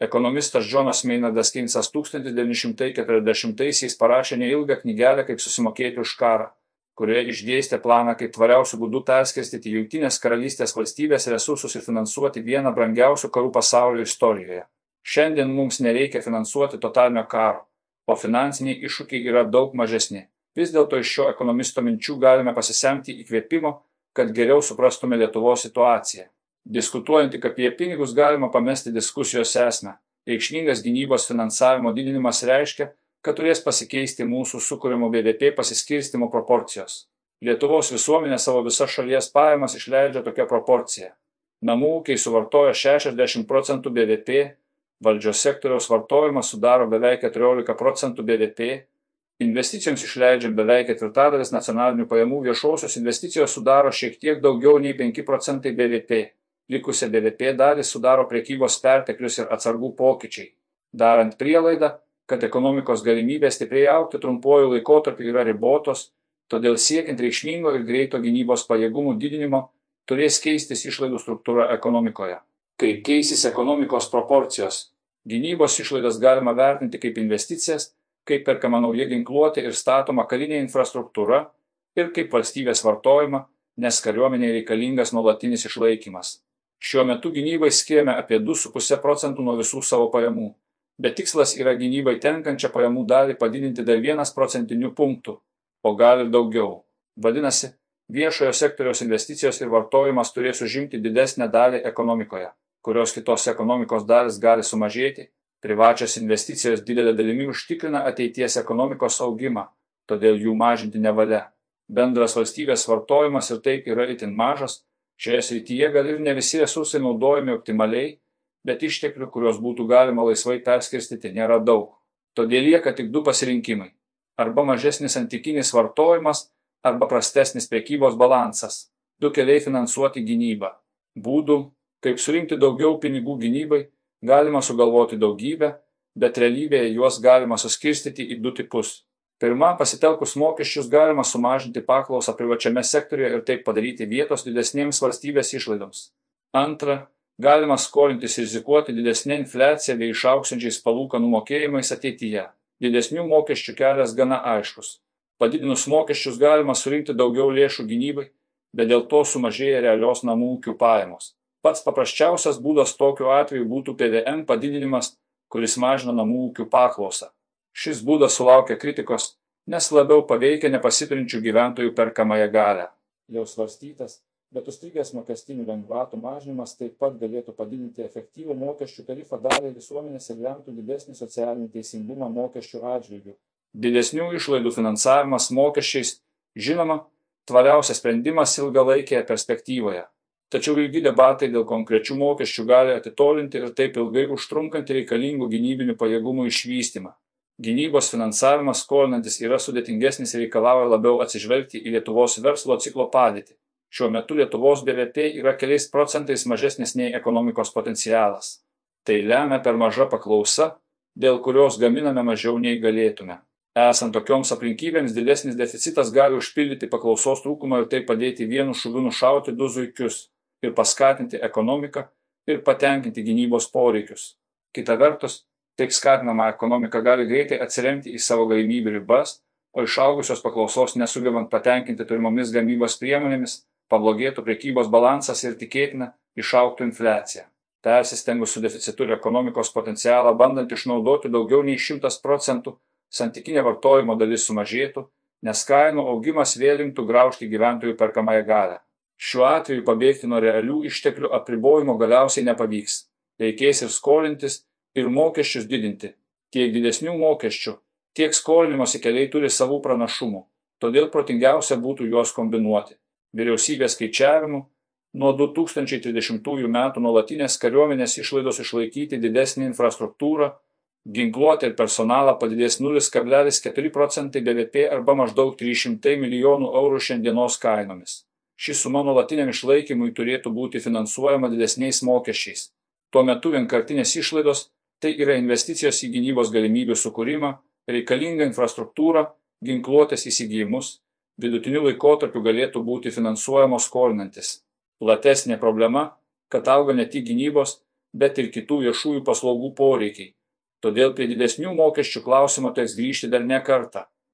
Ekonomistas Džonas Meinardas Keinsas 1940-aisiais parašė neilgą knygelę Kaip susimokėti už karą, kurioje išdėstė planą, kaip tvariausių būdų perskirstyti Junktinės karalystės valstybės resursus ir finansuoti vieną brangiausių karų pasaulio istorijoje. Šiandien mums nereikia finansuoti totalinio karo, o finansiniai iššūkiai yra daug mažesni. Vis dėlto iš šio ekonomisto minčių galime pasisemti įkvėpimo, kad geriau suprastume Lietuvos situaciją. Diskutuojant tik apie pinigus galima pamesti diskusijos esmę. Reikšmingas gynybos finansavimo didinimas reiškia, kad turės pasikeisti mūsų sukūrimo BVP pasiskirstimo proporcijos. Lietuvos visuomenė savo visas šalies pajamas išleidžia tokia proporcija. Namų ūkiai suvartoja 60 procentų BVP, valdžios sektoriaus vartojimas sudaro beveik 14 procentų BVP, investicijoms išleidžia beveik ketvirtadalis nacionalinių pajamų, viešosios investicijos sudaro šiek tiek daugiau nei 5 procentai BVP likusią BVP dalį sudaro prekybos perteklius ir atsargų pokyčiai, darant prielaidą, kad ekonomikos galimybės stipriai aukti trumpuoju laikotarpiu yra ribotos, todėl siekiant reikšmingo ir greito gynybos pajėgumų didinimo turės keistis išlaidų struktūra ekonomikoje. Kaip keisis ekonomikos proporcijos? Gynybos išlaidas galima vertinti kaip investicijas, kaip perkama nauja ginkluotė ir statoma karinė infrastruktūra ir kaip valstybės vartojama, nes kariuomenė reikalingas nuolatinis išlaikymas. Šiuo metu gynybai skiriame apie 2,5 procentų nuo visų savo pajamų, bet tikslas yra gynybai tenkančią pajamų dalį padidinti dar 1 procentiniu punktu, o gal ir daugiau. Vadinasi, viešojo sektoriaus investicijos ir vartojimas turės užimti didesnę dalį ekonomikoje, kurios kitos ekonomikos dalis gali sumažėti, privačios investicijos didelė dalimi užtikrina ateities ekonomikos augimą, todėl jų mažinti nevalia. Bendras valstybės vartojimas ir taip yra itin mažas, Šioje srityje gal ir ne visi resursai naudojami optimaliai, bet išteklių, kuriuos būtų galima laisvai perskirstyti, nėra daug. Todėl lieka tik du pasirinkimai - arba mažesnis antikinis vartojimas, arba prastesnis prekybos balansas. Du keliai finansuoti gynybą. Būdų, kaip surinkti daugiau pinigų gynybai, galima sugalvoti daugybę, bet realybėje juos galima suskirstyti į du tipus pirma pasitelkus mokesčius galima sumažinti paklausą privačiame sektoriuje ir taip padaryti vietos didesnėms valstybės išlaidoms. Antra galima skolintis rizikuoti didesne infliacija bei išaugsiančiais palūkanų mokėjimais ateityje. Didesnių mokesčių kelias gana aiškus. Padidinus mokesčius galima surinkti daugiau lėšų gynybai bet dėl to sumažėja realios namų ūkių pajamos. Pats paprasčiausias būdas tokiu atveju būtų pvm padidinimas kuris mažina namų ūkių paklausą Šis būdas sulaukia kritikos, nes labiau paveikia nepasiturinčių gyventojų perkamąją galę. Jau svarstytas, bet užstrigęs mokestinių lengvatų mažinimas taip pat galėtų padidinti efektyvų mokesčių tarifą daliai visuomenės ir lemtų didesnį socialinį teisingumą mokesčių atžvilgių. Didesnių išlaidų finansavimas mokesčiais, žinoma, tvariausias sprendimas ilgalaikėje perspektyvoje. Tačiau ilgi debatai dėl konkrečių mokesčių gali atitolinti ir taip ilgai užtrunkantį reikalingų gynybinių pajėgumų išvystymą gynybos finansavimas skolinantis yra sudėtingesnis ir reikalauja labiau atsižvelgti į lietuvos verslo ciklo padėtį. Šiuo metu lietuvos bvp yra keliais procentais mažesnis nei ekonomikos potencialas. Tai lemia per maža paklausa dėl kurios gaminame mažiau nei galėtume. Esant tokioms aplinkybėms didesnis deficitas gali užpildyti paklausos trūkumą ir taip padėti vienu šūviu nušauti du zuikius ir paskatinti ekonomiką ir patenkinti gynybos poreikius. Kita vertus taip skatinama ekonomika gali greitai atsiremti į savo galimybių ribas o išaugusios paklausos nesugebant patenkinti turimomis gamybos priemonėmis pablogėtų prekybos balansas ir tikėtina išaugtų infliacija. Persistengus su deficitu ir ekonomikos potencialą bandant išnaudoti daugiau nei šimtas procentų santykinė vartojimo dalis sumažėtų nes kainų augimas vėl imtų graužti gyventojų perkamąją galią. Šiuo atveju pabėgti nuo realių išteklių apribojimo galiausiai nepavyks. Reikės ir skolintis ir mokesčius didinti. Tiek didesnių mokesčių, tiek skolinimosi keliai turi savų pranašumų, todėl protingiausia būtų juos kombinuoti. Vyriausybės skaičiavimu nuo 2030 metų nuolatinės kariuomenės išlaidos išlaikyti didesnį infrastruktūrą, ginkluotę ir personalą padidės 0,4 procentai BVP arba maždaug 300 milijonų eurų šiandienos kainomis. Ši suma nuolatiniam išlaikymui turėtų būti finansuojama didesniais mokesčiais. Tuo metu vienkartinės išlaidos tai yra investicijos į gynybos galimybių sukūrimą, reikalingą infrastruktūrą, ginkluotės įsigijimus, vidutiniu laikotarpiu galėtų būti finansuojamos skolinantis. Platesnė problema, kad auga ne tik gynybos, bet ir kitų viešųjų paslaugų poreikiai todėl prie didesnių mokesčių klausimo teks grįžti dar ne kartą